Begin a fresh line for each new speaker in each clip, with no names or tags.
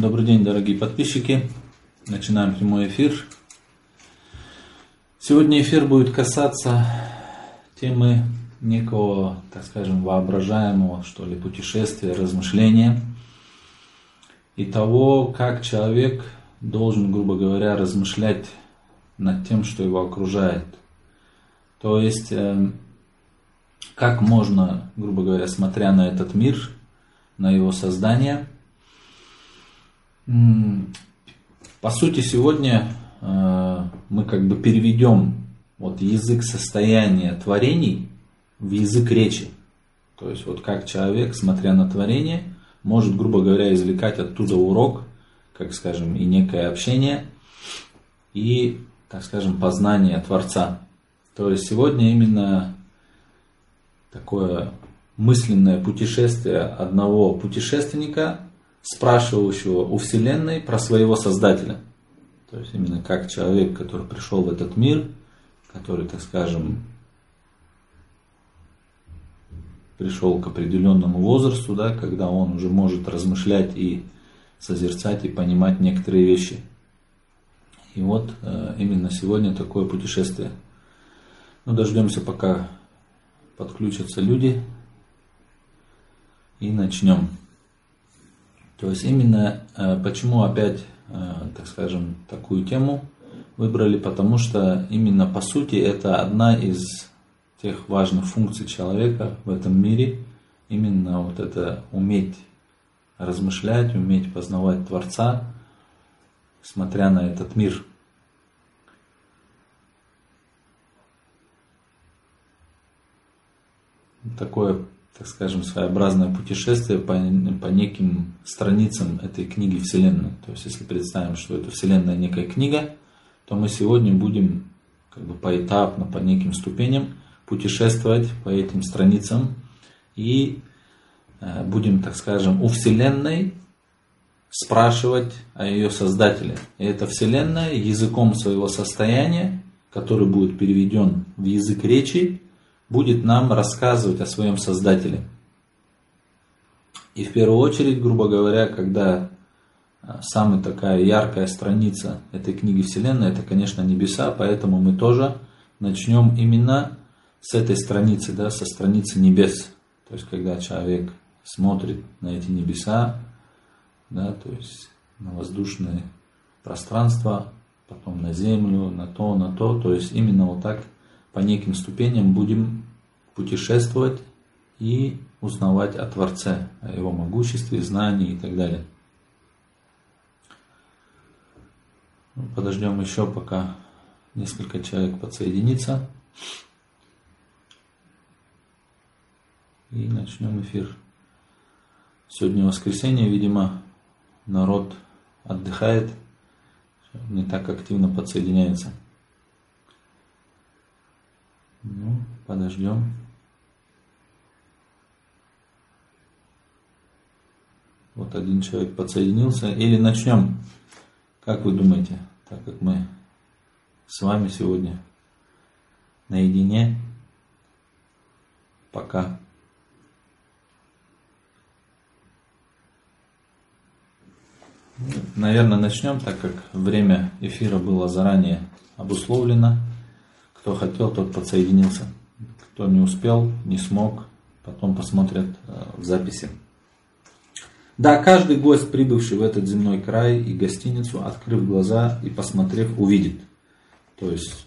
Добрый день, дорогие подписчики. Начинаем прямой эфир. Сегодня эфир будет касаться темы некого, так скажем, воображаемого, что ли, путешествия, размышления и того, как человек должен, грубо говоря, размышлять над тем, что его окружает. То есть, э, как можно, грубо говоря, смотря на этот мир, на его создание, по сути, сегодня э, мы как бы переведем вот язык состояния творений в язык речи. То есть вот как человек, смотря на творение, может, грубо говоря, извлекать оттуда урок, как скажем, и некое общение, и, так скажем, познание Творца. То есть сегодня именно такое мысленное путешествие одного путешественника, спрашивающего у Вселенной про своего Создателя. То есть именно как человек, который пришел в этот мир, который, так скажем, пришел к определенному возрасту, да, когда он уже может размышлять и созерцать и понимать некоторые вещи. И вот э, именно сегодня такое путешествие. Ну, дождемся, пока подключатся люди, и начнем. То есть именно э, почему опять, э, так скажем, такую тему выбрали, потому что именно по сути это одна из тех важных функций человека в этом мире, именно вот это уметь размышлять, уметь познавать Творца, смотря на этот мир. Такое, так скажем, своеобразное путешествие по, по неким страницам этой книги Вселенной. То есть, если представим, что это Вселенная некая книга, то мы сегодня будем как бы поэтапно, по неким ступеням путешествовать по этим страницам и э, будем, так скажем, у Вселенной спрашивать о ее создателе. И эта Вселенная языком своего состояния, который будет переведен в язык речи, будет нам рассказывать о своем создателе. И в первую очередь, грубо говоря, когда э, самая такая яркая страница этой книги Вселенной, это, конечно, небеса, поэтому мы тоже начнем именно с этой страницы, да, со страницы небес. То есть, когда человек смотрит на эти небеса, да, то есть на воздушное пространство, потом на землю, на то, на то. То есть именно вот так по неким ступеням будем путешествовать и узнавать о Творце, о Его могуществе, знании и так далее. Подождем еще, пока несколько человек подсоединится. и начнем эфир. Сегодня воскресенье, видимо, народ отдыхает, не так активно подсоединяется. Ну, подождем. Вот один человек подсоединился. Или начнем. Как вы думаете, так как мы с вами сегодня наедине, пока Наверное, начнем, так как время эфира было заранее обусловлено. Кто хотел, тот подсоединился. Кто не успел, не смог, потом посмотрят э, в записи. Да, каждый гость, прибывший в этот земной край и гостиницу, открыв глаза и посмотрев, увидит. То есть,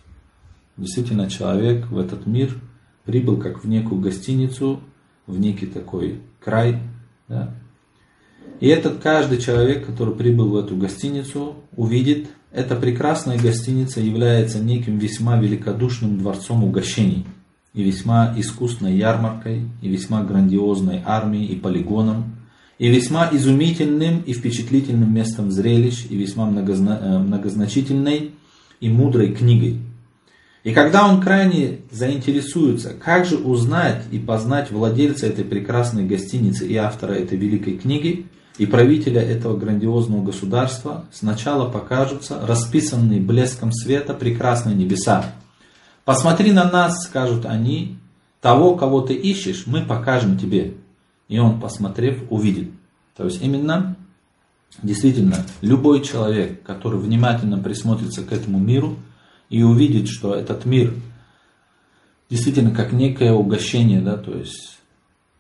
действительно, человек в этот мир прибыл как в некую гостиницу, в некий такой край, да, и этот каждый человек, который прибыл в эту гостиницу, увидит, эта прекрасная гостиница является неким весьма великодушным дворцом угощений, и весьма искусной ярмаркой, и весьма грандиозной армией и полигоном, и весьма изумительным и впечатлительным местом зрелищ, и весьма. Э, многозначительной и мудрой книгой. И когда он крайне заинтересуется, как же узнать и познать владельца этой прекрасной гостиницы и автора этой великой книги, и правителя этого грандиозного государства сначала покажутся расписанные блеском света прекрасные небеса. «Посмотри на нас», — скажут они, — «того, кого ты ищешь, мы покажем тебе». И он, посмотрев, увидит. То есть именно действительно, любой человек, который внимательно присмотрится к этому миру и увидит, что этот мир действительно как некое угощение, да, то есть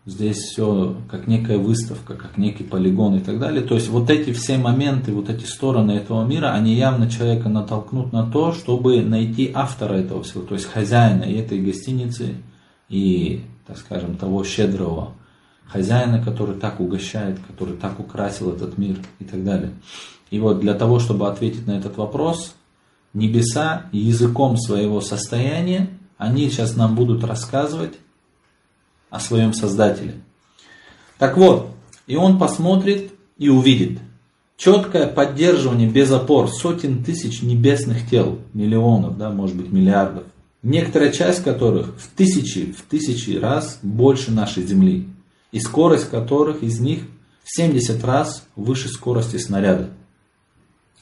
здесь все как некая выставка, как некий полигон и так далее. То есть вот эти все моменты, вот эти стороны этого мира, они явно человека натолкнут на то, чтобы найти автора этого всего, то есть хозяина и этой гостиницы, и, так скажем, того щедрого хозяина, который так угощает, который так украсил этот мир и так далее. И вот для того, чтобы ответить на этот вопрос, небеса языком своего состояния, они сейчас нам будут рассказывать о своем Создателе. Так вот, и он посмотрит и увидит четкое поддерживание без опор сотен тысяч небесных тел, миллионов, да, может быть миллиардов, некоторая часть которых в тысячи, в тысячи раз больше нашей Земли и скорость которых из них в 70 раз выше скорости снаряда.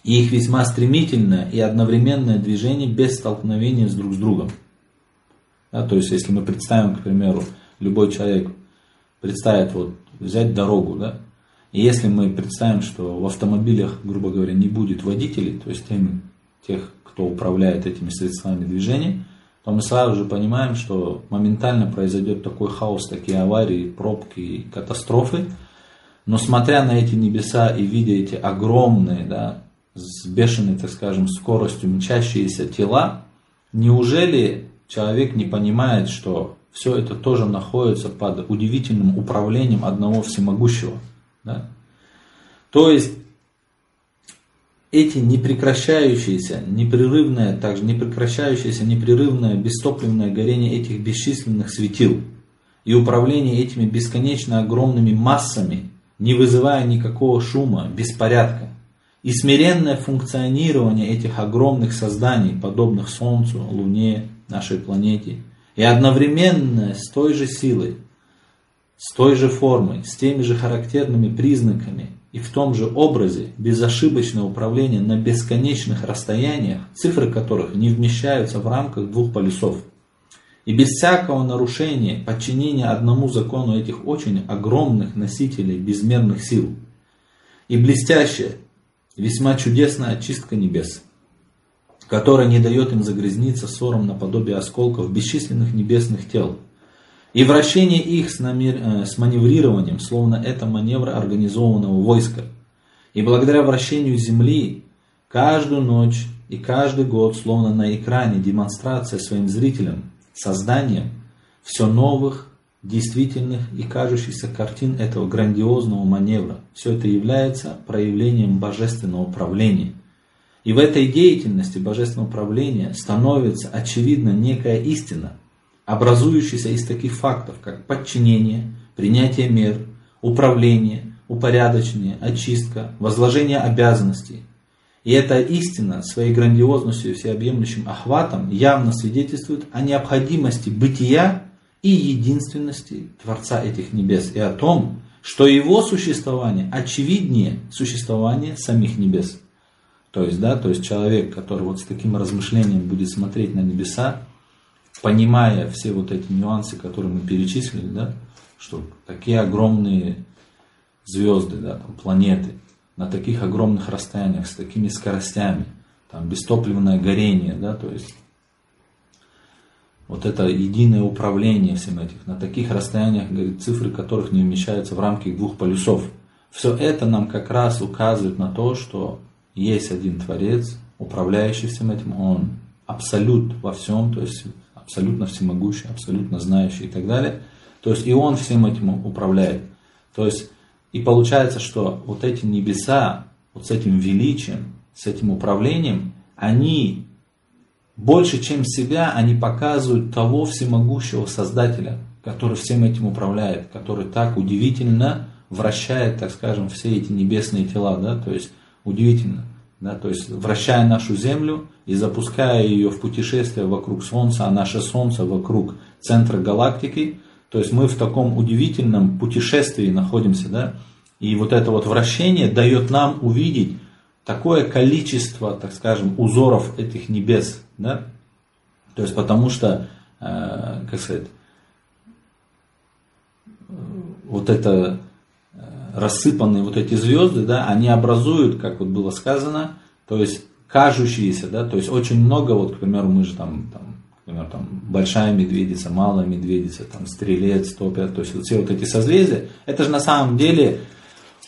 И их весьма стремительное и одновременное движение без столкновения с друг с другом. Да, то есть, если мы представим, к примеру, любой человек представит вот взять дорогу, да, и если мы представим, что в автомобилях, грубо говоря, не будет водителей, то есть тем, тех, кто управляет этими средствами движения, то мы сразу же понимаем, что моментально произойдет такой хаос, такие аварии, пробки и катастрофы. Но смотря на эти небеса и видя эти огромные, да, с бешеной, так скажем, скоростью мчащиеся тела, неужели человек не понимает, что все это тоже находится под удивительным управлением одного всемогущего? Да? То есть эти непрекращающиеся, непрерывное, также непрекращающееся, непрерывное бестопливное горение этих бесчисленных светил и управление этими бесконечно огромными массами, не вызывая никакого шума, беспорядка, и смиренное функционирование этих огромных созданий, подобных Солнцу, Луне, нашей планете, и одновременно с той же силой, с той же формой, с теми же характерными признаками и в том же образе безошибочное управление на бесконечных расстояниях, цифры которых не вмещаются в рамках двух полюсов. И без всякого нарушения подчинения одному закону этих очень огромных носителей безмерных сил. И блестящая, весьма чудесная очистка небес, которая не дает им загрязниться ссором наподобие осколков бесчисленных небесных тел – и вращение их с, намер... Э, с маневрированием, словно это маневр организованного войска. И благодаря вращению Земли каждую ночь и каждый год, словно на экране, демонстрация своим зрителям, созданием все новых, действительных и кажущихся картин этого грандиозного маневра. Все это является проявлением божественного управления. И в этой деятельности божественного управления становится очевидна некая истина, образующийся из таких фактов, как подчинение, принятие мер, управление, упорядочение, очистка, возложение обязанностей. И эта истина своей грандиозностью и всеобъемлющим охватом явно свидетельствует о необходимости бытия и единственности Творца этих небес и о том, что его существование очевиднее существования самих небес. То есть, да, то есть человек, который вот с таким размышлением будет смотреть на небеса, понимая все вот эти нюансы, которые мы перечислили, да, что такие огромные звезды, да, там, планеты, на таких огромных расстояниях, с такими скоростями, там, бестопливное горение, да, то есть вот это единое управление всем этих, на таких расстояниях, говорит, цифры которых не вмещаются в рамки двух полюсов. Все это нам как раз указывает на то, что есть один Творец, управляющий всем этим, Он абсолют во всем, то есть абсолютно всемогущий, абсолютно знающий и так далее. То есть и он всем этим управляет. То есть и получается, что вот эти небеса, вот с этим величием, с этим управлением, они больше, чем себя, они показывают того всемогущего Создателя, который всем этим управляет, который так удивительно вращает, так скажем, все эти небесные тела, да, то есть удивительно. Да, то есть вращая нашу Землю и запуская ее в путешествие вокруг Солнца, а наше Солнце вокруг центра галактики, то есть мы в таком удивительном путешествии находимся, да, и вот это вот вращение дает нам увидеть такое количество, так скажем, узоров этих небес, да, то есть потому что, э, как сказать, вот это э, рассыпанные вот эти звезды, да, они образуют, как вот было сказано, то есть кажущиеся, да, то есть очень много, вот, к примеру, мы же там, там например, там большая медведица, малая медведица, там стрелец, топят, то есть вот все вот эти созвездия, это же на самом деле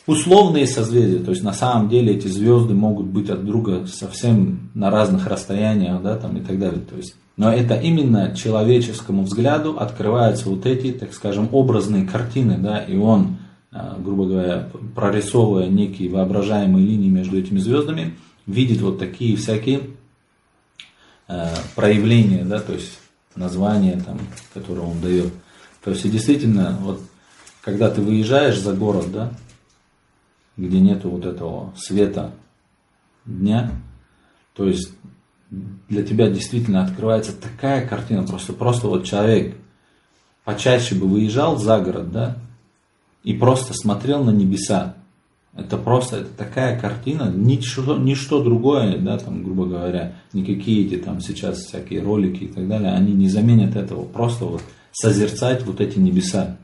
условные созвездия, то есть на самом деле эти звезды могут быть от друга совсем на разных расстояниях, да, там и так далее, то есть но это именно человеческому взгляду открываются вот эти, так скажем, образные картины, да, и он, а, грубо говоря, прорисовывая некие воображаемые линии между этими звездами, видит вот такие всякие э, проявления, да, то есть названия, там, которые он дает. То есть и действительно, вот когда ты выезжаешь за город, да, где нету вот этого света дня, то есть для тебя действительно открывается такая картина, просто, просто вот человек почаще бы выезжал за город, да, и просто смотрел на небеса. Это просто это такая картина, ничто, ничто другое, да, там, грубо говоря, никакие эти там сейчас всякие ролики и так далее, они не заменят этого. Просто вот созерцать вот эти небеса.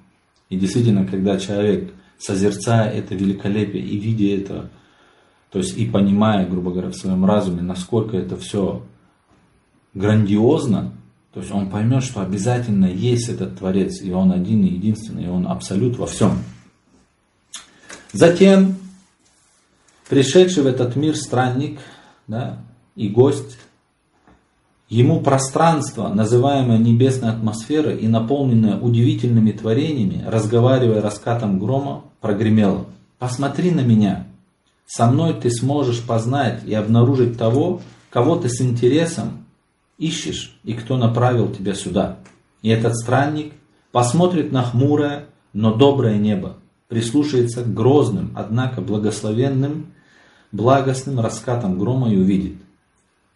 И действительно, когда человек, созерцая это великолепие и видя это то есть и понимая, грубо говоря, в своем разуме, насколько это все грандиозно, то есть он поймет, что обязательно есть этот Творец, и он один и единственный, и он абсолют во всем. Затем пришедший в этот мир странник да, и гость, ему пространство, называемое небесной атмосферой и наполненное удивительными творениями, разговаривая раскатом грома, прогремело. «Посмотри на меня, со мной ты сможешь познать и обнаружить того, кого ты с интересом ищешь и кто направил тебя сюда. И этот странник посмотрит на хмурое, но доброе небо, прислушается к грозным, однако благословенным, благостным раскатам грома и увидит.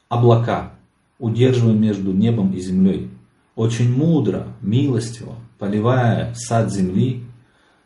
Облака, удерживая между небом и землей, очень мудро, милостиво, поливая сад земли,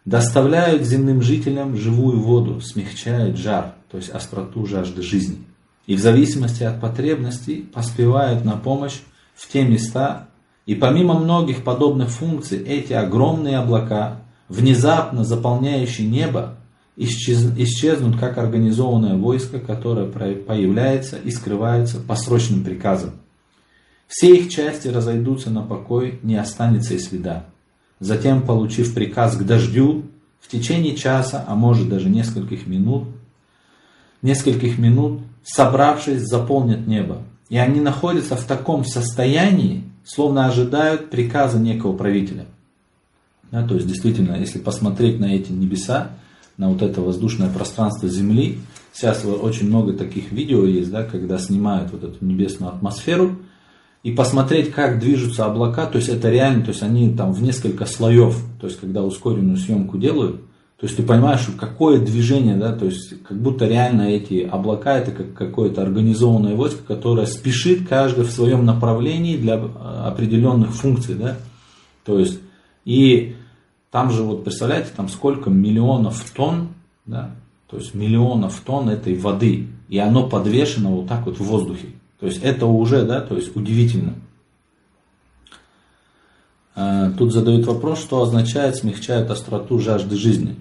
доставляют земным жителям живую воду, смягчают жар, то есть остроту жажды жизни. И в зависимости от потребностей поспевают на помощь в те места, и помимо многих подобных функций, эти огромные облака, внезапно заполняющие небо, исчез, исчезнут как организованное войско, которое появляется и скрывается по срочным приказам. Все их части разойдутся на покой, не останется и следа. Затем, получив приказ к дождю, в течение часа, а может даже нескольких минут, нескольких минут, собравшись, заполнят небо. И они находятся в таком состоянии, словно ожидают приказа некого правителя. Да, то есть, действительно, если посмотреть на эти небеса, на вот это воздушное пространство Земли, сейчас очень много таких видео есть, да, когда снимают вот эту небесную атмосферу, и посмотреть, как движутся облака, то есть это реально, то есть они там в несколько слоев, то есть когда ускоренную съемку делают, то есть ты понимаешь, какое движение, да, то есть как будто реально эти облака это как какое-то организованное войско, которое спешит каждый в своем направлении для определенных функций, да, то есть и там же вот представляете, там сколько миллионов тонн, да, то есть миллионов тонн этой воды, и оно подвешено вот так вот в воздухе. То есть это уже, да, то есть удивительно. А, тут задают вопрос, что означает смягчает остроту жажды жизни.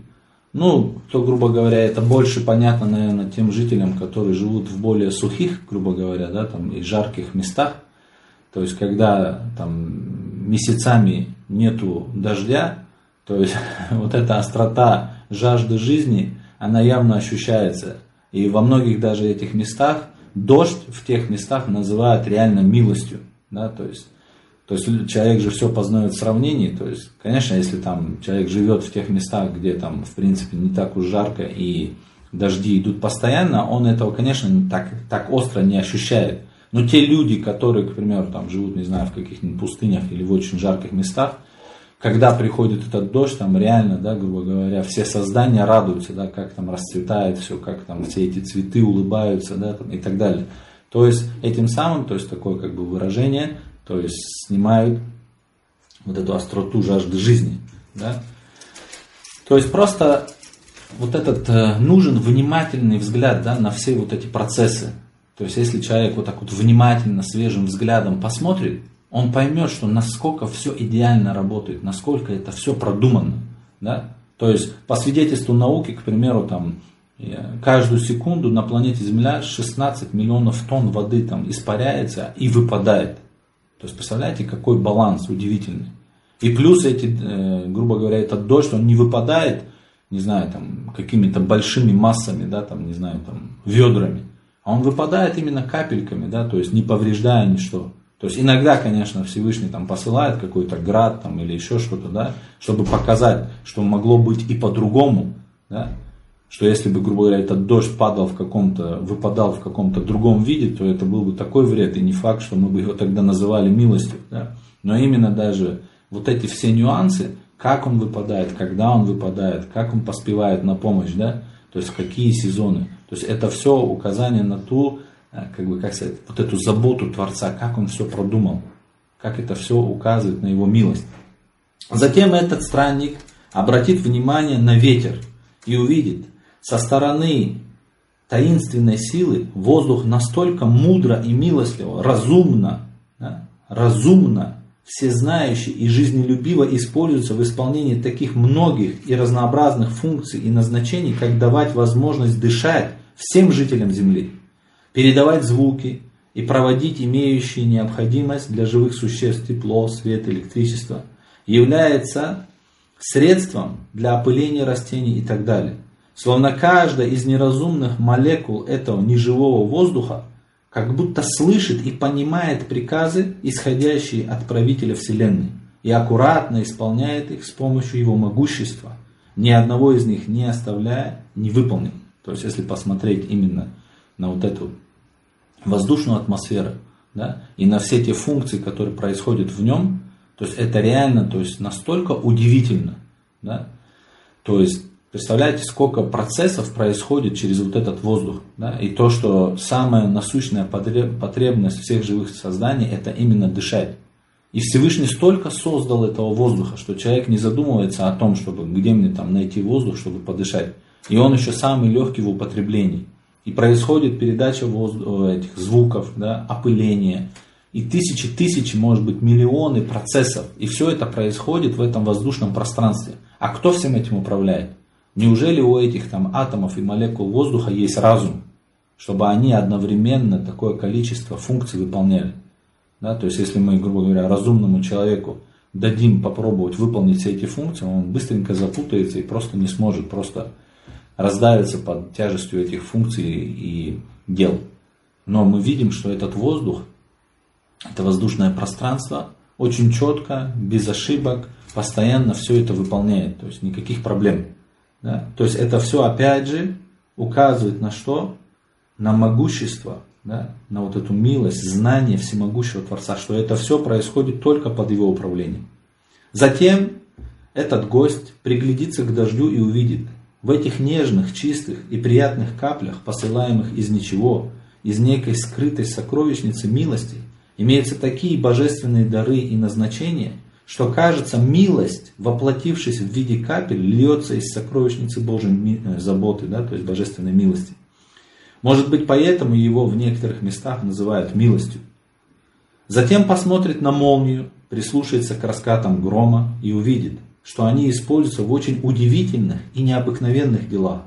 Ну, то, грубо говоря, это больше понятно, наверное, тем жителям, которые живут в более сухих, грубо говоря, да, там, и жарких местах. То есть, когда там месяцами нету дождя, то есть вот эта острота жажды жизни, она явно ощущается. И во многих даже этих местах дождь в тех местах называют реально милостью. Да, то есть, то есть человек же все познает в сравнении. То есть, конечно, если там человек живет в тех местах, где там, в принципе, не так уж жарко и дожди идут постоянно, он этого, конечно, так, так остро не ощущает. Но те люди, которые, к примеру, там живут, не знаю, в каких-нибудь пустынях или в очень жарких местах, когда приходит этот дождь, там реально, да, грубо говоря, все создания радуются, да, как там расцветает все, как там все эти цветы улыбаются, да, там, и так далее. То есть этим самым, то есть такое как бы выражение, то есть снимают вот эту остроту жажды жизни, да. То есть просто вот этот э, нужен внимательный взгляд, да, на все вот эти процессы. То есть если человек вот так вот внимательно, свежим взглядом посмотрит, он поймет, что насколько все идеально работает, насколько это все продумано. Да? То есть, по свидетельству науки, к примеру, там, э, каждую секунду на планете Земля 16 миллионов тонн воды там испаряется и выпадает. То есть, представляете, какой баланс удивительный. И плюс эти, э, грубо говоря, этот дождь, он не выпадает, не знаю, там, какими-то большими массами, да, там, не знаю, там, ведрами. А он выпадает именно капельками, да, то есть не повреждая ничто. То есть иногда, конечно, Всевышний там посылает какой-то град там, или еще что-то, да, чтобы показать, что могло быть и по-другому, да, что если бы, грубо говоря, этот дождь падал в каком-то, выпадал в каком-то другом виде, то это был бы такой вред, и не факт, что мы бы его тогда называли милостью. Да? Но именно даже вот эти все нюансы, как он выпадает, когда он выпадает, как он поспевает на помощь, да, то есть какие сезоны. То есть это все указание на ту, как бы, как сказать, вот эту заботу Творца, как он все продумал, как это все указывает на его милость. Затем этот странник обратит внимание на ветер и увидит, со стороны таинственной силы воздух настолько мудро и милостливо, разумно, да, разумно всезнающий и жизнелюбиво используется в исполнении таких многих и разнообразных функций и назначений, как давать возможность дышать всем жителям Земли, передавать звуки и проводить имеющие необходимость для живых существ тепло, свет, электричество, является средством для опыления растений и так далее. Словно каждая из неразумных молекул этого неживого воздуха как будто слышит и понимает приказы, исходящие от правителя Вселенной, и аккуратно исполняет их с помощью его могущества, ни одного из них не оставляя невыполненным. То есть, если посмотреть именно на вот эту воздушную атмосферу, да, и на все те функции, которые происходят в нем, то есть это реально, то есть настолько удивительно, да, то есть Представляете, сколько процессов происходит через вот этот воздух. Да? И то, что самая насущная потребность всех живых созданий, это именно дышать. И Всевышний столько создал этого воздуха, что человек не задумывается о том, чтобы где мне там найти воздух, чтобы подышать. И он еще самый легкий в употреблении. И происходит передача воздуха, этих звуков, да, опыление. И тысячи, тысячи, может быть, миллионы процессов. И все это происходит в этом воздушном пространстве. А кто всем этим управляет? Неужели у этих там атомов и молекул воздуха есть разум, чтобы они одновременно такое количество функций выполняли? Да, то есть, если мы, грубо говоря, разумному человеку дадим попробовать выполнить все эти функции, он быстренько запутается и просто не сможет, просто раздавится под тяжестью этих функций и дел. Но мы видим, что этот воздух, это воздушное пространство, очень четко, без ошибок, постоянно все это выполняет, то есть никаких проблем. Да? То есть это все опять же указывает на что? На могущество, да? на вот эту милость, знание всемогущего Творца, что это все происходит только под его управлением. Затем этот гость приглядится к дождю и увидит, в этих нежных, чистых и приятных каплях, посылаемых из ничего, из некой скрытой сокровищницы милости, имеются такие божественные дары и назначения – что кажется, милость, воплотившись в виде капель, льется из сокровищницы Божьей э, заботы, да, то есть божественной милости. Может быть, поэтому его в некоторых местах называют милостью. Затем посмотрит на молнию, прислушается к раскатам грома и увидит, что они используются в очень удивительных и необыкновенных делах.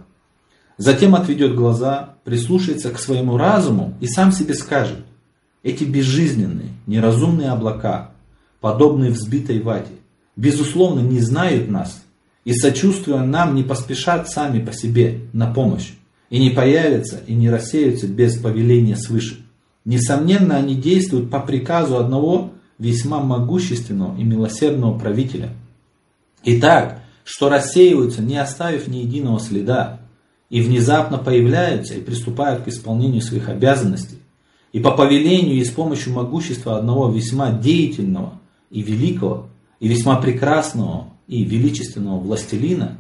Затем отведет глаза, прислушается к своему разуму и сам себе скажет, эти безжизненные, неразумные облака, подобные взбитой вате, безусловно не знают нас и, сочувствуя нам, не поспешат сами по себе на помощь, и не появятся и не рассеются без повеления свыше. Несомненно, они действуют по приказу одного весьма могущественного и милосердного правителя. Итак, что рассеиваются, не оставив ни единого следа, и внезапно появляются и приступают к исполнению своих обязанностей, и по повелению и с помощью могущества одного весьма деятельного и великого, и весьма прекрасного и величественного властелина,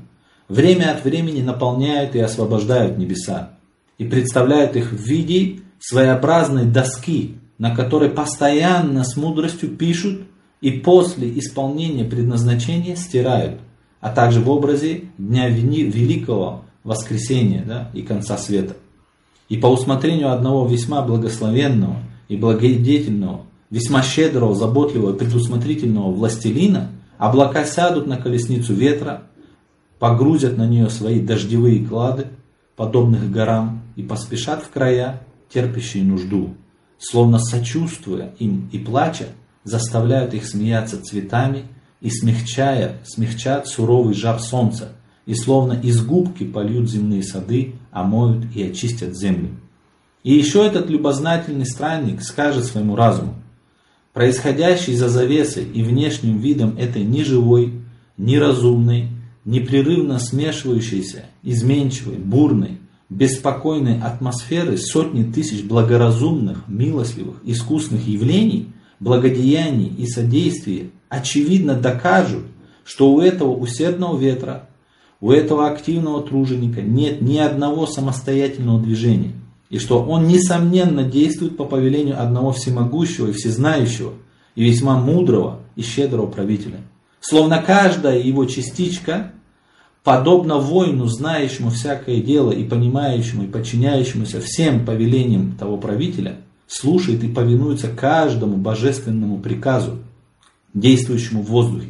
время от времени наполняют и освобождают небеса, и представляют их в виде своеобразной доски, на которой постоянно с мудростью пишут и после исполнения предназначения стирают, а также в образе Дня Великого Воскресения да, и конца света. И по усмотрению одного весьма благословенного и благодетельного весьма щедрого, заботливого и предусмотрительного властелина, облака сядут на колесницу ветра, погрузят на нее свои дождевые клады, подобных горам, и поспешат в края, терпящие нужду, словно сочувствуя им и плача, заставляют их смеяться цветами и смягчая, смягчат суровый жар солнца, и словно из губки польют земные сады, омоют и очистят землю. И еще этот любознательный странник скажет своему разуму, происходящий за завесой и внешним видом этой ни живой, ни разумной, непрерывно смешивающейся, изменчивой, бурной, беспокойной атмосферы сотни тысяч благоразумных, милостливых, искусных явлений, благодеяний и содействий очевидно докажут, что у этого усердного ветра, у этого активного труженика нет ни одного самостоятельного движения, и что он несомненно действует по повелению одного всемогущего и всезнающего, и весьма мудрого и щедрого правителя. Словно каждая его частичка подобно воину, знающему всякое дело и понимающему и подчиняющемуся всем повелениям того правителя, слушает и повинуется каждому божественному приказу, действующему в воздухе.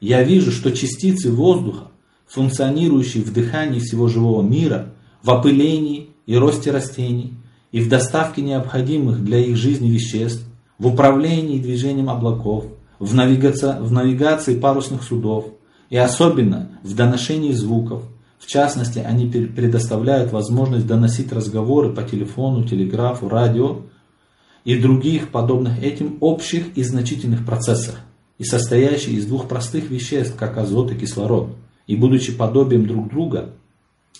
Я вижу, что частицы воздуха, функционирующие в дыхании всего живого мира, в опылении и росте растений, и в доставке необходимых для их жизни веществ, в управлении движением облаков, в навигации, в навигации парусных судов, и особенно в доношении звуков. В частности, они предоставляют возможность доносить разговоры по телефону, телеграфу, радио и других подобных этим общих и значительных процессах, и состоящие из двух простых веществ, как азот и кислород, и будучи подобием друг друга,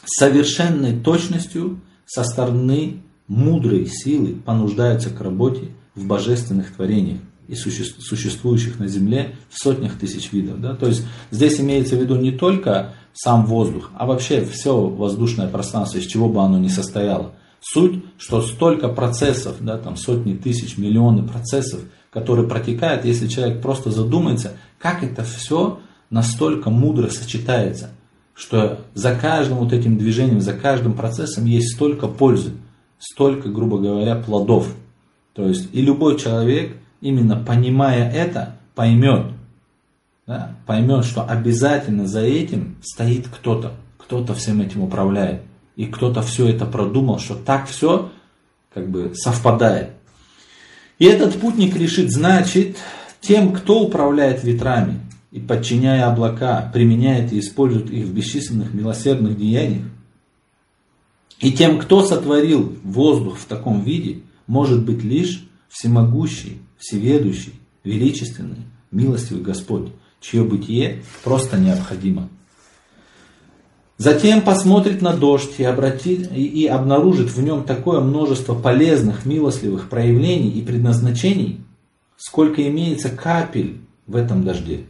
совершенной точностью со стороны мудрой силы понуждаются к работе в божественных творениях и существующих на Земле в сотнях тысяч видов. Да? То есть здесь имеется в виду не только сам воздух, а вообще все воздушное пространство, из чего бы оно ни состояло. Суть, что столько процессов, да, там сотни тысяч, миллионы процессов, которые протекают, если человек просто задумается, как это все настолько мудро сочетается, что за каждым вот этим движением, за каждым процессом есть столько пользы, столько, грубо говоря, плодов. То есть и любой человек, именно понимая это, поймет, да, поймет, что обязательно за этим стоит кто-то, кто-то всем этим управляет. И кто-то все это продумал, что так все как бы совпадает. И этот путник решит, значит, тем, кто управляет ветрами и подчиняя облака, применяет и использует их в бесчисленных милосердных деяниях, и тем, кто сотворил воздух в таком виде, может быть лишь всемогущий, всеведущий, величественный, милостивый Господь, чье бытие просто необходимо. Затем посмотрит на дождь и, обратит, и, и обнаружит в нем такое множество полезных, милостливых проявлений и предназначений, сколько имеется капель в этом дожде.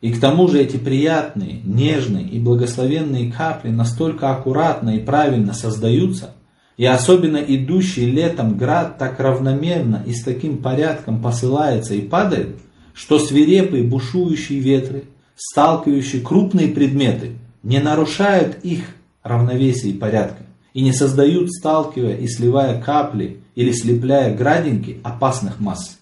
И к тому же эти приятные, нежные и благословенные капли настолько аккуратно и правильно создаются – и особенно идущий летом град так равномерно и с таким порядком посылается и падает, что свирепые бушующие ветры, сталкивающие крупные предметы, не нарушают их равновесия и порядка и не создают, сталкивая и сливая капли или слепляя градинки опасных масс.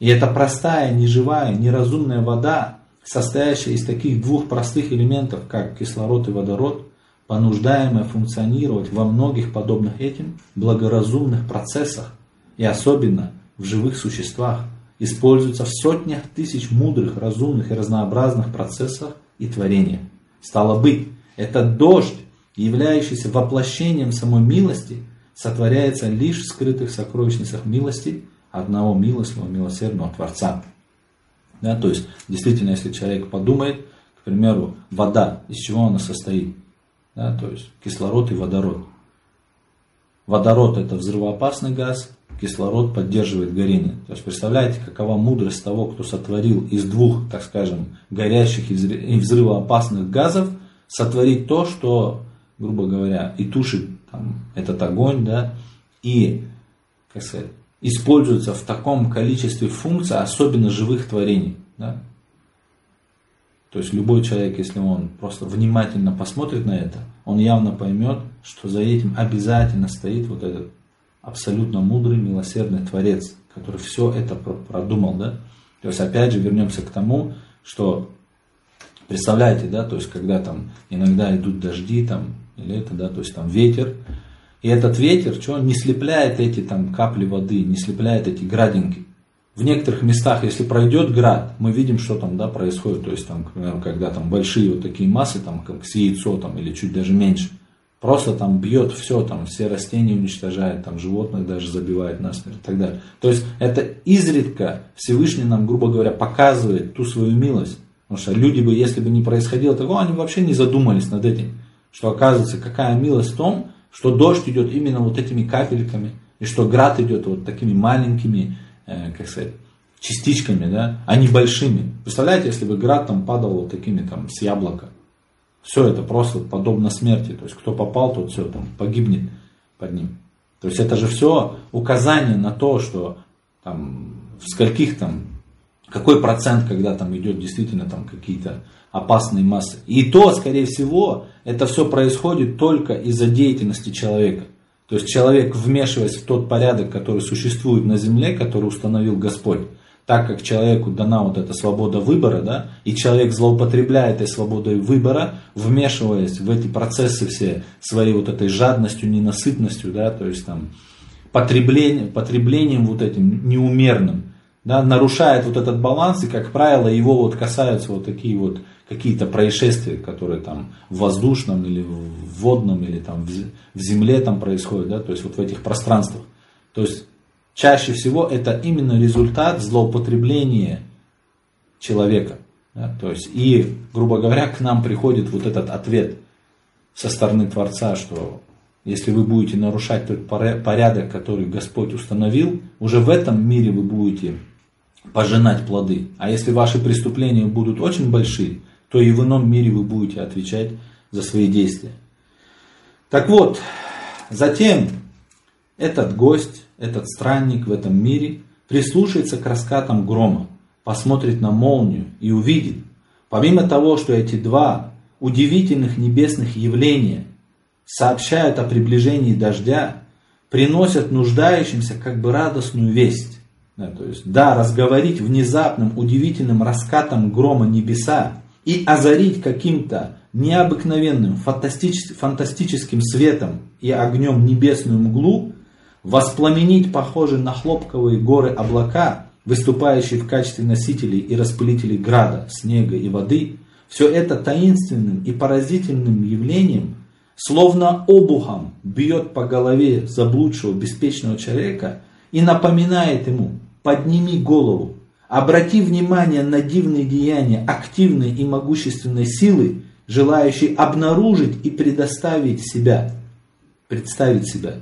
И эта простая, неживая, неразумная вода, состоящая из таких двух простых элементов, как кислород и водород, понуждаемое функционировать во многих подобных этим благоразумных процессах и особенно в живых существах, используется в сотнях тысяч мудрых, разумных и разнообразных процессах и творениях. Стало быть, этот дождь, являющийся воплощением самой милости, сотворяется лишь в скрытых сокровищницах милости одного милостного, милосердного Творца. Да, то есть, действительно, если человек подумает, к примеру, вода, из чего она состоит? да, то есть кислород и водород. Водород это взрывоопасный газ, кислород поддерживает горение. То есть представляете, какова мудрость того, кто сотворил из двух, так скажем, горящих и взрывоопасных газов, сотворить то, что, грубо говоря, и тушит там, этот огонь, да, и, как сказать, используется в таком количестве функций, особенно живых творений. Да? То есть любой человек, если он просто внимательно посмотрит на это, он явно поймет, что за этим обязательно стоит вот этот абсолютно мудрый, милосердный Творец, который все это продумал. Да? То есть опять же вернемся к тому, что Представляете, да, то есть когда там иногда идут дожди там, или это, да, то есть там ветер, и этот ветер, что не слепляет эти там капли воды, не слепляет эти градинки. В некоторых местах, если пройдет град, мы видим, что там да, происходит. То есть, там, к примеру, когда там большие вот такие массы, там, как с яйцо там, или чуть даже меньше, просто там бьет все, там все растения уничтожает, там животных даже забивает насмерть и так далее. То есть это изредка Всевышний нам, грубо говоря, показывает ту свою милость. Потому что люди бы, если бы не происходило такого, они вообще не задумались над этим. Что оказывается, какая милость в том, что дождь идет именно вот этими капельками, и что град идет вот такими маленькими, э, как сказать, частичками, да, а не большими. Представляете, если бы град там падал вот такими там с яблока. Все это просто подобно смерти. То есть кто попал, тот все там погибнет под ним. То есть это же все указание на то, что там в скольких там какой процент, когда там идет действительно там какие-то опасные массы. И то, скорее всего, это все происходит только из-за деятельности человека. То есть человек, вмешиваясь в тот порядок, который существует на земле, который установил Господь, так как человеку дана вот эта свобода выбора, да, и человек злоупотребляет этой свободой выбора, вмешиваясь в эти процессы все своей вот этой жадностью, ненасытностью, да, то есть там потреблением, потреблением вот этим неумерным, да, нарушает вот этот баланс, и, как правило, его вот касаются вот такие вот какие-то происшествия, которые там в воздушном или в водном, или там в земле там происходят, да, то есть вот в этих пространствах. То есть чаще всего это именно результат злоупотребления человека. Да, то есть и, грубо говоря, к нам приходит вот этот ответ со стороны Творца, что если вы будете нарушать тот порядок, который Господь установил, уже в этом мире вы будете пожинать плоды. А если ваши преступления будут очень большие, то и в ином мире вы будете отвечать за свои действия. Так вот, затем этот гость, этот странник в этом мире прислушается к раскатам грома, посмотрит на молнию и увидит, помимо того, что эти два удивительных небесных явления сообщают о приближении дождя, приносят нуждающимся как бы радостную весть. Да, то есть, да, разговорить внезапным, удивительным раскатом грома небеса и озарить каким-то необыкновенным, фантастическим, светом и огнем небесную мглу, воспламенить похожие на хлопковые горы облака, выступающие в качестве носителей и распылителей града, снега и воды, все это таинственным и поразительным явлением, словно обухом бьет по голове заблудшего беспечного человека и напоминает ему, подними голову, обрати внимание на дивные деяния активной и могущественной силы, желающей обнаружить и предоставить себя, представить себя.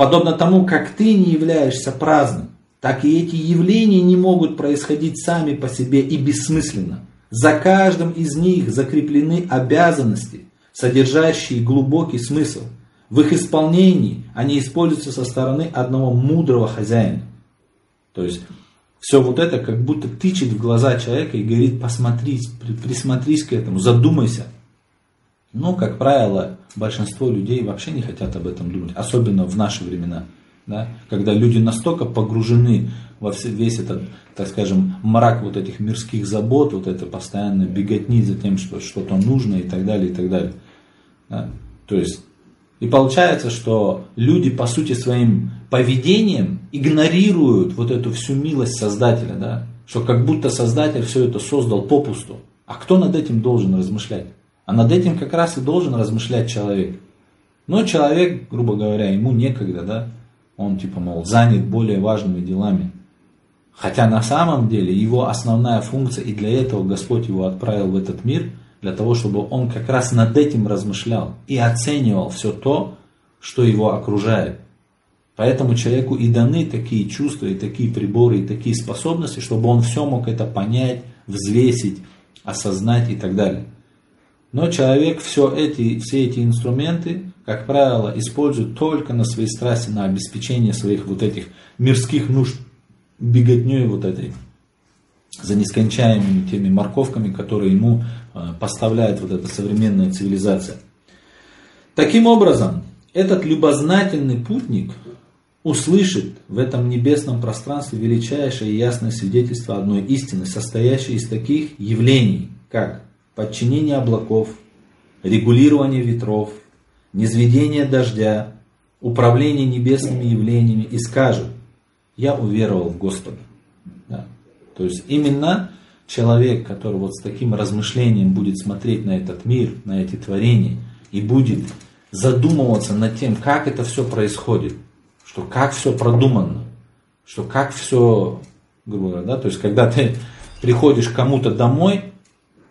Подобно тому, как ты не являешься праздным, так и эти явления не могут происходить сами по себе и бессмысленно. За каждым из них закреплены обязанности, содержащие глубокий смысл. В их исполнении они используются со стороны одного мудрого хозяина. То есть все вот это как будто тычет в глаза человека и говорит, посмотри, присмотрись к этому, задумайся. Но, как правило, большинство людей вообще не хотят об этом думать, особенно в наши времена. Да? Когда люди настолько погружены во все, весь этот, так скажем, мрак вот этих мирских забот, вот это постоянно беготни за тем, что что-то нужно и так далее, и так далее. Да? То есть и получается, что люди, по сути, своим поведением игнорируют вот эту всю милость Создателя, да? что как будто Создатель все это создал попусту. А кто над этим должен размышлять? А над этим как раз и должен размышлять человек. Но человек, грубо говоря, ему некогда, да? Он типа, мол, занят более важными делами. Хотя на самом деле его основная функция, и для этого Господь его отправил в этот мир – для того, чтобы он как раз над этим размышлял и оценивал все то, что его окружает. Поэтому человеку и даны такие чувства, и такие приборы, и такие способности, чтобы он все мог это понять, взвесить, осознать и так далее. Но человек все эти, все эти инструменты, как правило, использует только на свои страсти, на обеспечение своих вот этих мирских нужд, беготней вот этой, за нескончаемыми теми морковками, которые ему Э, поставляет вот эта современная цивилизация. Таким образом, этот любознательный путник услышит в этом небесном пространстве величайшее и ясное свидетельство одной истины, состоящей из таких явлений, как подчинение облаков, регулирование ветров, низведение дождя, управление небесными явлениями и скажет, я уверовал в Господа. Да. То есть именно человек, который вот с таким размышлением будет смотреть на этот мир, на эти творения, и будет задумываться над тем, как это все происходит, что как все продумано, что как все, грубо говоря, да, то есть когда ты приходишь кому-то домой,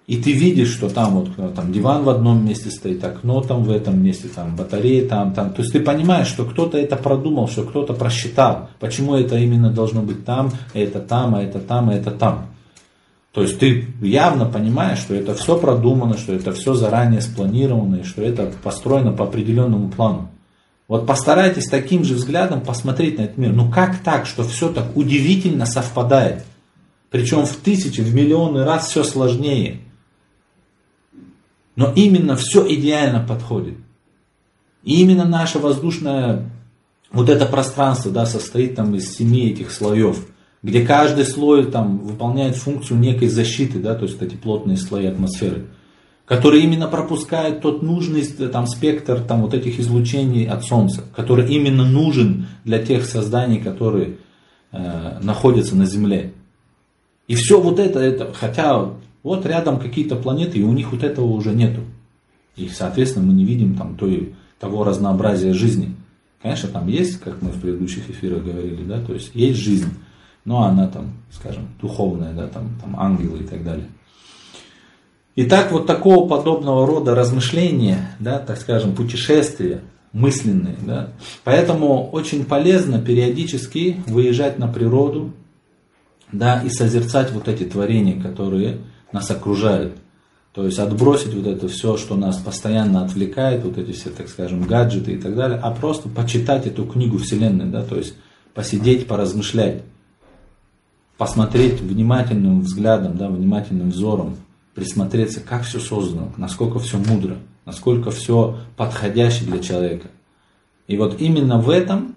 и ты видишь, что там вот э, там диван в одном месте стоит, окно там в этом месте, там батарея там, там. То есть ты понимаешь, что кто-то это продумал, что кто-то просчитал, почему это именно должно быть там, это там, а это там, а это там. То есть ты явно понимаешь, что это все продумано, что это все заранее спланировано, и что это построено по определенному плану. Вот постарайтесь таким же взглядом посмотреть на этот мир. Ну как так, что все так удивительно совпадает? Причем в тысячи, в миллионы раз все сложнее. Но именно все идеально подходит. И именно наше воздушное, вот это пространство, да, состоит там из семи этих слоев, где каждый слой там выполняет функцию некой защиты, да, то есть эти плотные слои атмосферы, которые именно пропускают тот нужный там, спектр там, вот этих излучений от Солнца, который именно нужен для тех созданий, которые э, находятся на Земле. И все вот это, это, хотя вот рядом какие-то планеты, и у них вот этого уже нету. И, соответственно, мы не видим там той, того разнообразия жизни. Конечно, там есть, как мы в предыдущих эфирах говорили, да, то есть есть жизнь, но она там, скажем, духовная, да, там, там ангелы и так далее. Итак, вот такого подобного рода размышления, да, так скажем, путешествия мысленные, да, поэтому очень полезно периодически выезжать на природу, да, и созерцать вот эти творения, которые нас окружают. То есть отбросить вот это все, что нас постоянно отвлекает, вот эти все, так скажем, гаджеты и так далее, а просто почитать эту книгу Вселенной, да, то есть посидеть, поразмышлять, посмотреть внимательным взглядом, да, внимательным взором, присмотреться, как все создано, насколько все мудро, насколько все подходящее для человека. И вот именно в этом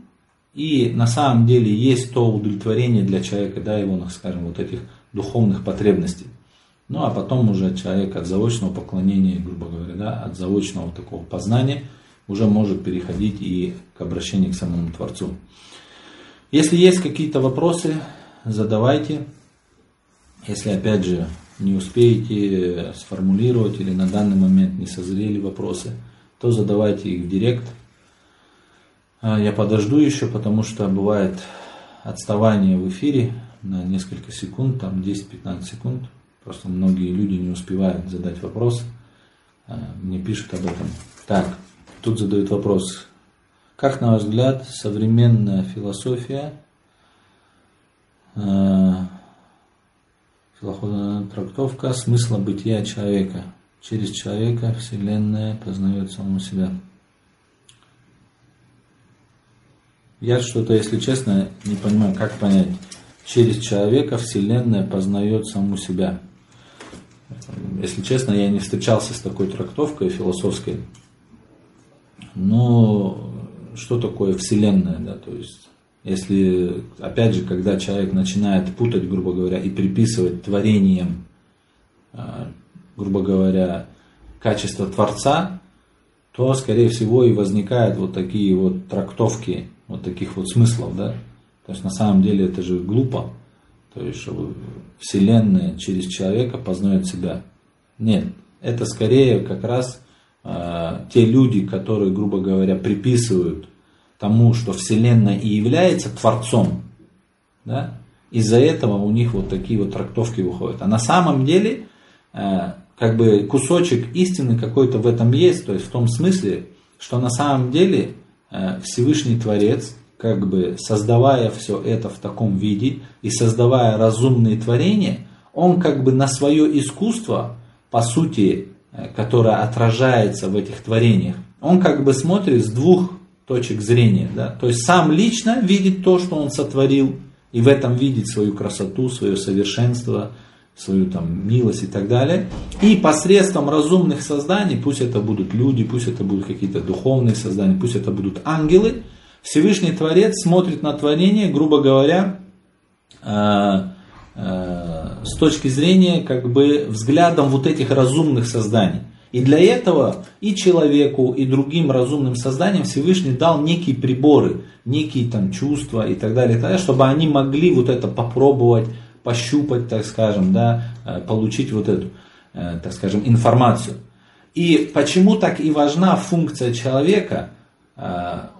и на самом деле есть то удовлетворение для человека, да, его, скажем, вот этих духовных потребностей. Ну а потом уже человек от заочного поклонения, грубо говоря, да, от заочного такого познания уже может переходить и к обращению к самому Творцу. Если есть какие-то вопросы, задавайте. Если опять же не успеете сформулировать или на данный момент не созрели вопросы, то задавайте их в директ. А, я подожду еще, потому что бывает отставание в эфире на несколько секунд, там 10-15 секунд. Просто многие люди не успевают задать вопрос. А, мне пишут об этом. Так, тут задают вопрос. Как, на ваш взгляд, современная философия, э, трактовка смысла бытия человека? Через человека Вселенная познает саму себя. Я что-то, если честно, не понимаю, как понять. Через человека Вселенная познает саму себя. Если честно, я не встречался с такой трактовкой философской. Но что такое Вселенная, да, то есть, если, опять же, когда человек начинает путать, грубо говоря, и приписывать творениям, а, грубо говоря, качество Творца, то, скорее всего, и возникают вот такие вот трактовки, вот таких вот смыслов, да. То есть, на самом деле, это же глупо. То есть, чтобы Вселенная через человека познает себя. Нет, это скорее как раз э, те люди, которые, грубо говоря, приписывают тому, что Вселенная и является Творцом, да, из-за этого у них вот такие вот трактовки выходят. А на самом деле, э, как бы кусочек истины какой-то в этом есть, то есть в том смысле, что на самом деле э, Всевышний Творец, как бы создавая все это в таком виде и создавая разумные творения, он как бы на свое искусство, по сути, э, которое отражается в этих творениях, он как бы смотрит с двух точек зрения. Да? То есть сам лично видит то, что он сотворил, и в этом видит свою красоту, свое совершенство, свою там милость и так далее. И посредством разумных созданий, пусть это будут люди, пусть это будут какие-то духовные создания, пусть это будут ангелы, Всевышний Творец смотрит на творение, грубо говоря, э, э, с точки зрения как бы взглядом вот этих разумных созданий. И для этого и человеку, и другим разумным созданиям Всевышний дал некие приборы, некие там чувства и так далее, и так далее чтобы они могли вот это попробовать, пощупать, так скажем, да, э, получить вот эту, так скажем, информацию. И почему так и важна функция человека,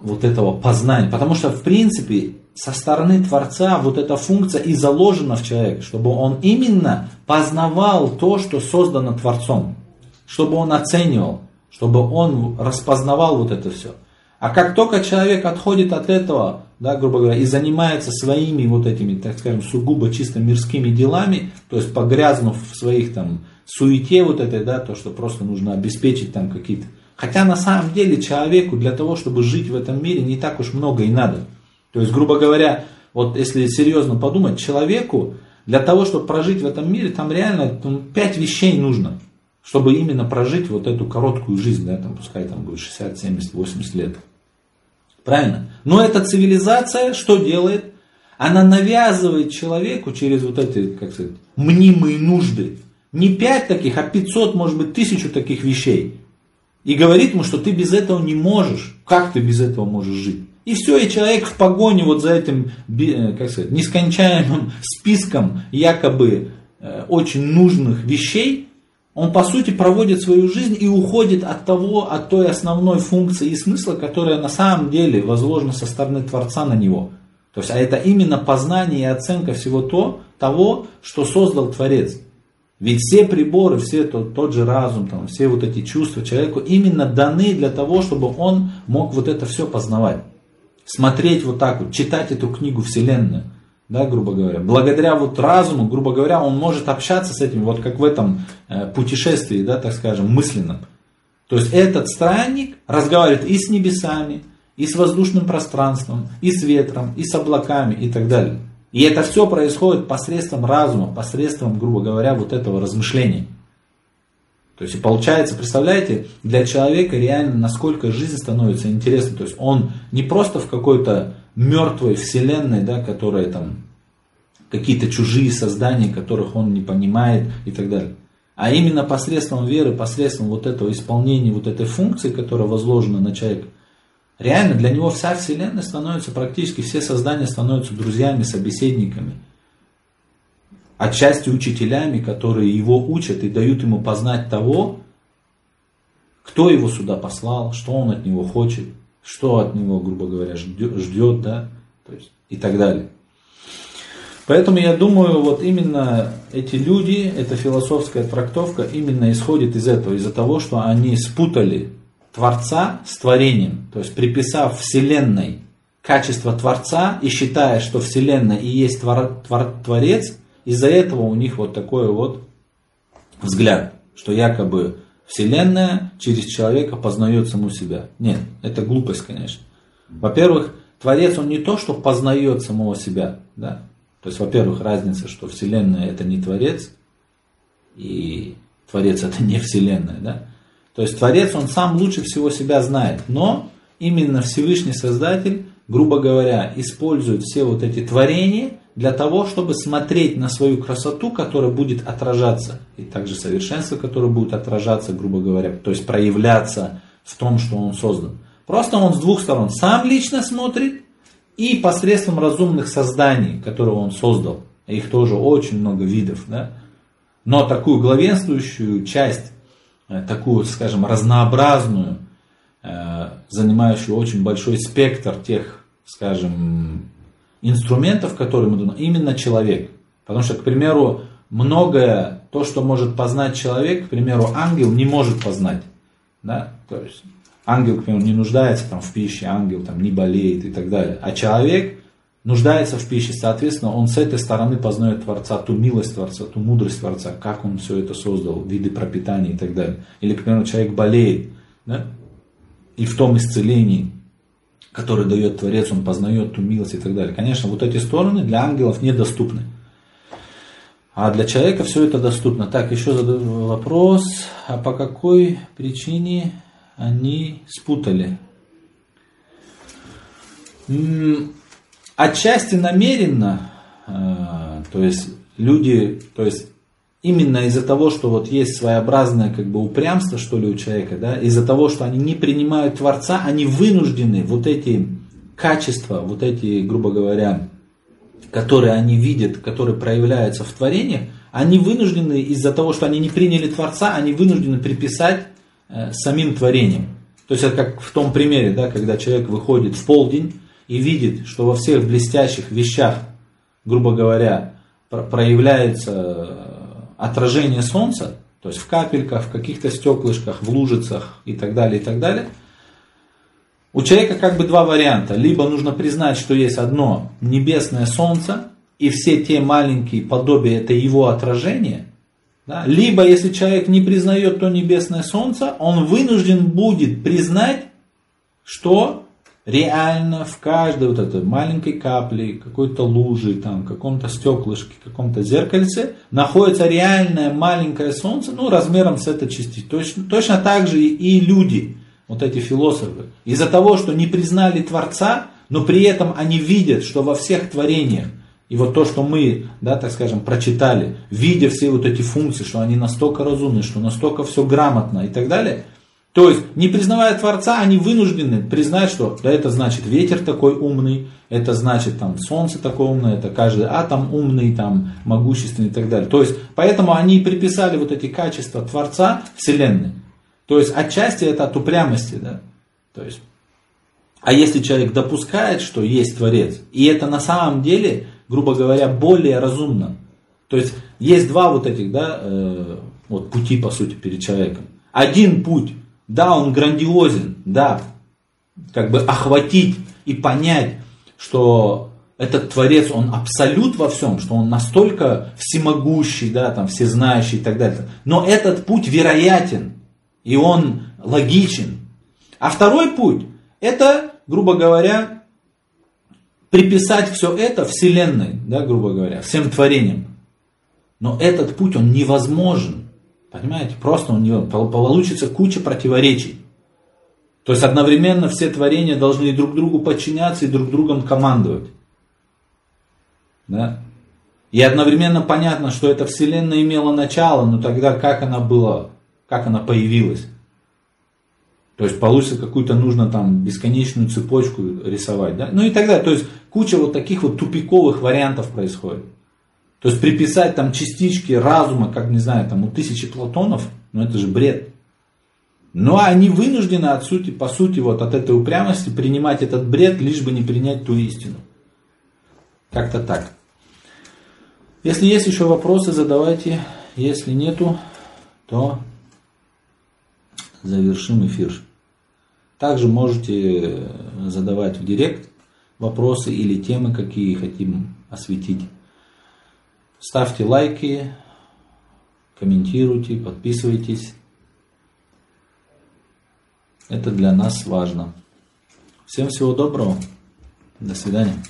вот этого познания? Потому что, в принципе, со стороны Творца вот эта функция и заложена в человеке, чтобы он именно познавал то, что создано Творцом чтобы он оценивал, чтобы он распознавал вот это все. А как только человек отходит от этого, да, грубо говоря, и занимается своими вот этими, так скажем, сугубо чисто мирскими делами, то есть погрязнув в своих там суете вот этой, да, то, что просто нужно обеспечить там какие-то. Хотя на самом деле человеку для того, чтобы жить в этом мире, не так уж много и надо. То есть, грубо говоря, вот если серьезно подумать, человеку для того, чтобы прожить в этом мире, там реально ну, пять вещей нужно чтобы именно прожить вот эту короткую жизнь, да, там, пускай там будет 60, 70, 80 лет. Правильно? Но эта цивилизация что делает? Она навязывает человеку через вот эти, как сказать, мнимые нужды. Не пять таких, а 500, может быть, тысячу таких вещей. И говорит ему, что ты без этого не можешь. Как ты без этого можешь жить? И все, и человек в погоне вот за этим, э, как сказать, нескончаемым списком якобы э, очень нужных вещей, он, по сути, проводит свою жизнь и уходит от того, от той основной функции и смысла, которая на самом деле возложена со стороны Творца на него. То есть, а это именно познание и оценка всего то, того, что создал Творец. Ведь все приборы, все тот, тот же разум, там, все вот эти чувства человеку именно даны для того, чтобы он мог вот это все познавать. Смотреть вот так вот, читать эту книгу Вселенную да, грубо говоря. Благодаря вот разуму, грубо говоря, он может общаться с этим, вот как в этом э, путешествии, да, так скажем, мысленном. То есть этот странник разговаривает и с небесами, и с воздушным пространством, и с ветром, и с облаками, и так далее. И это все происходит посредством разума, посредством, грубо говоря, вот этого размышления. То есть получается, представляете, для человека реально насколько жизнь становится интересной. То есть он не просто в какой-то мертвой вселенной, да, которая там какие-то чужие создания, которых он не понимает и так далее. А именно посредством веры, посредством вот этого исполнения вот этой функции, которая возложена на человека, реально для него вся Вселенная становится, практически все создания становятся друзьями, собеседниками. Отчасти учителями, которые его учат и дают ему познать того, кто его сюда послал, что он от него хочет – что от него, грубо говоря, ждет, да, то есть, и так далее. Поэтому я думаю, вот именно эти люди, эта философская трактовка именно исходит из этого, из-за того, что они спутали Творца с творением, то есть приписав Вселенной качество Творца и считая, что Вселенная и есть твор, твор, Творец, из-за этого у них вот такой вот взгляд, что якобы Вселенная через человека познает саму себя. Нет, это глупость, конечно. Во-первых, Творец, он не то, что познает самого себя. Да? То есть, во-первых, разница, что Вселенная это не Творец, и Творец это не Вселенная. Да? То есть, Творец, он сам лучше всего себя знает. Но именно Всевышний Создатель, грубо говоря, использует все вот эти творения для того, чтобы смотреть на свою красоту, которая будет отражаться, и также совершенство, которое будет отражаться, грубо говоря, то есть проявляться в том, что он создан. Просто он с двух сторон сам лично смотрит и посредством разумных созданий, которые он создал. Их тоже очень много видов. Да? Но такую главенствующую часть, такую, скажем, разнообразную, э, занимающую очень большой спектр тех, скажем, инструментов, которые мы думаем, именно человек. Потому что, к примеру, многое, то, что может познать человек, к примеру, ангел не может познать. Да? То есть ангел, к примеру, не нуждается там, в пище, ангел там, не болеет и так далее. А человек нуждается в пище, соответственно, он с этой стороны познает Творца, ту милость Творца, ту мудрость Творца, как он все это создал, виды пропитания и так далее. Или, к примеру, человек болеет, да? и в том исцелении который дает Творец, он познает ту милость и так далее. Конечно, вот эти стороны для ангелов недоступны. А для человека все это доступно. Так, еще задаю вопрос, а по какой причине они спутали? Отчасти намеренно, а, то есть люди, то есть именно из-за того, что вот есть своеобразное как бы упрямство, что ли, у человека, да, из-за того, что они не принимают Творца, они вынуждены вот эти качества, вот эти, грубо говоря, которые они видят, которые проявляются в творениях, они вынуждены из-за того, что они не приняли Творца, они вынуждены приписать э, самим творением. То есть это как в том примере, да, когда человек выходит в полдень и видит, что во всех блестящих вещах, грубо говоря, проявляется отражение солнца, то есть в капельках, в каких-то стеклышках, в лужицах и так далее, и так далее, у человека как бы два варианта. Либо нужно признать, что есть одно небесное солнце, и все те маленькие подобия это его отражение. Да? Либо если человек не признает то небесное солнце, он вынужден будет признать, что реально в каждой вот этой маленькой капле, какой-то лужи, там, каком-то стеклышке, каком-то зеркальце находится реальное маленькое солнце, ну, размером с этой частицей. Точно, точно так же и люди, вот эти философы. Из-за того, что не признали Творца, но при этом они видят, что во всех творениях, и вот то, что мы, да, так скажем, прочитали, видя все вот эти функции, что они настолько разумны, что настолько все грамотно и так далее, то есть, не признавая Творца, они вынуждены признать, что да, это значит ветер такой умный, это значит там солнце такое умное, это каждый атом умный, там могущественный и так далее. То есть, поэтому они приписали вот эти качества Творца Вселенной. То есть, отчасти это от упрямости, да. То есть, а если человек допускает, что есть Творец, и это на самом деле, грубо говоря, более разумно. То есть, есть два вот этих, да, э, вот пути, по сути, перед человеком. Один путь да, он грандиозен, да, как бы охватить и понять, что этот Творец, он абсолют во всем, что он настолько всемогущий, да, там, всезнающий и так далее. Но этот путь вероятен, и он логичен. А второй путь, это, грубо говоря, приписать все это Вселенной, да, грубо говоря, всем творениям. Но этот путь, он невозможен. Понимаете? Просто у него получится куча противоречий. То есть одновременно все творения должны друг другу подчиняться и друг другом командовать. Да? И одновременно понятно, что эта вселенная имела начало, но тогда как она была, как она появилась. То есть получится какую-то нужно там бесконечную цепочку рисовать. Да? Ну и далее. То есть куча вот таких вот тупиковых вариантов происходит. То есть приписать там частички разума, как, не знаю, там у тысячи Платонов, ну это же бред. Но они вынуждены от сути, по сути, вот от этой упрямости принимать этот бред, лишь бы не принять ту истину. Как-то так. Если есть еще вопросы, задавайте. Если нету, то завершим эфир. Также можете задавать в директ вопросы или темы, какие хотим осветить. Ставьте лайки, комментируйте, подписывайтесь. Это для нас важно. Всем всего доброго. До свидания.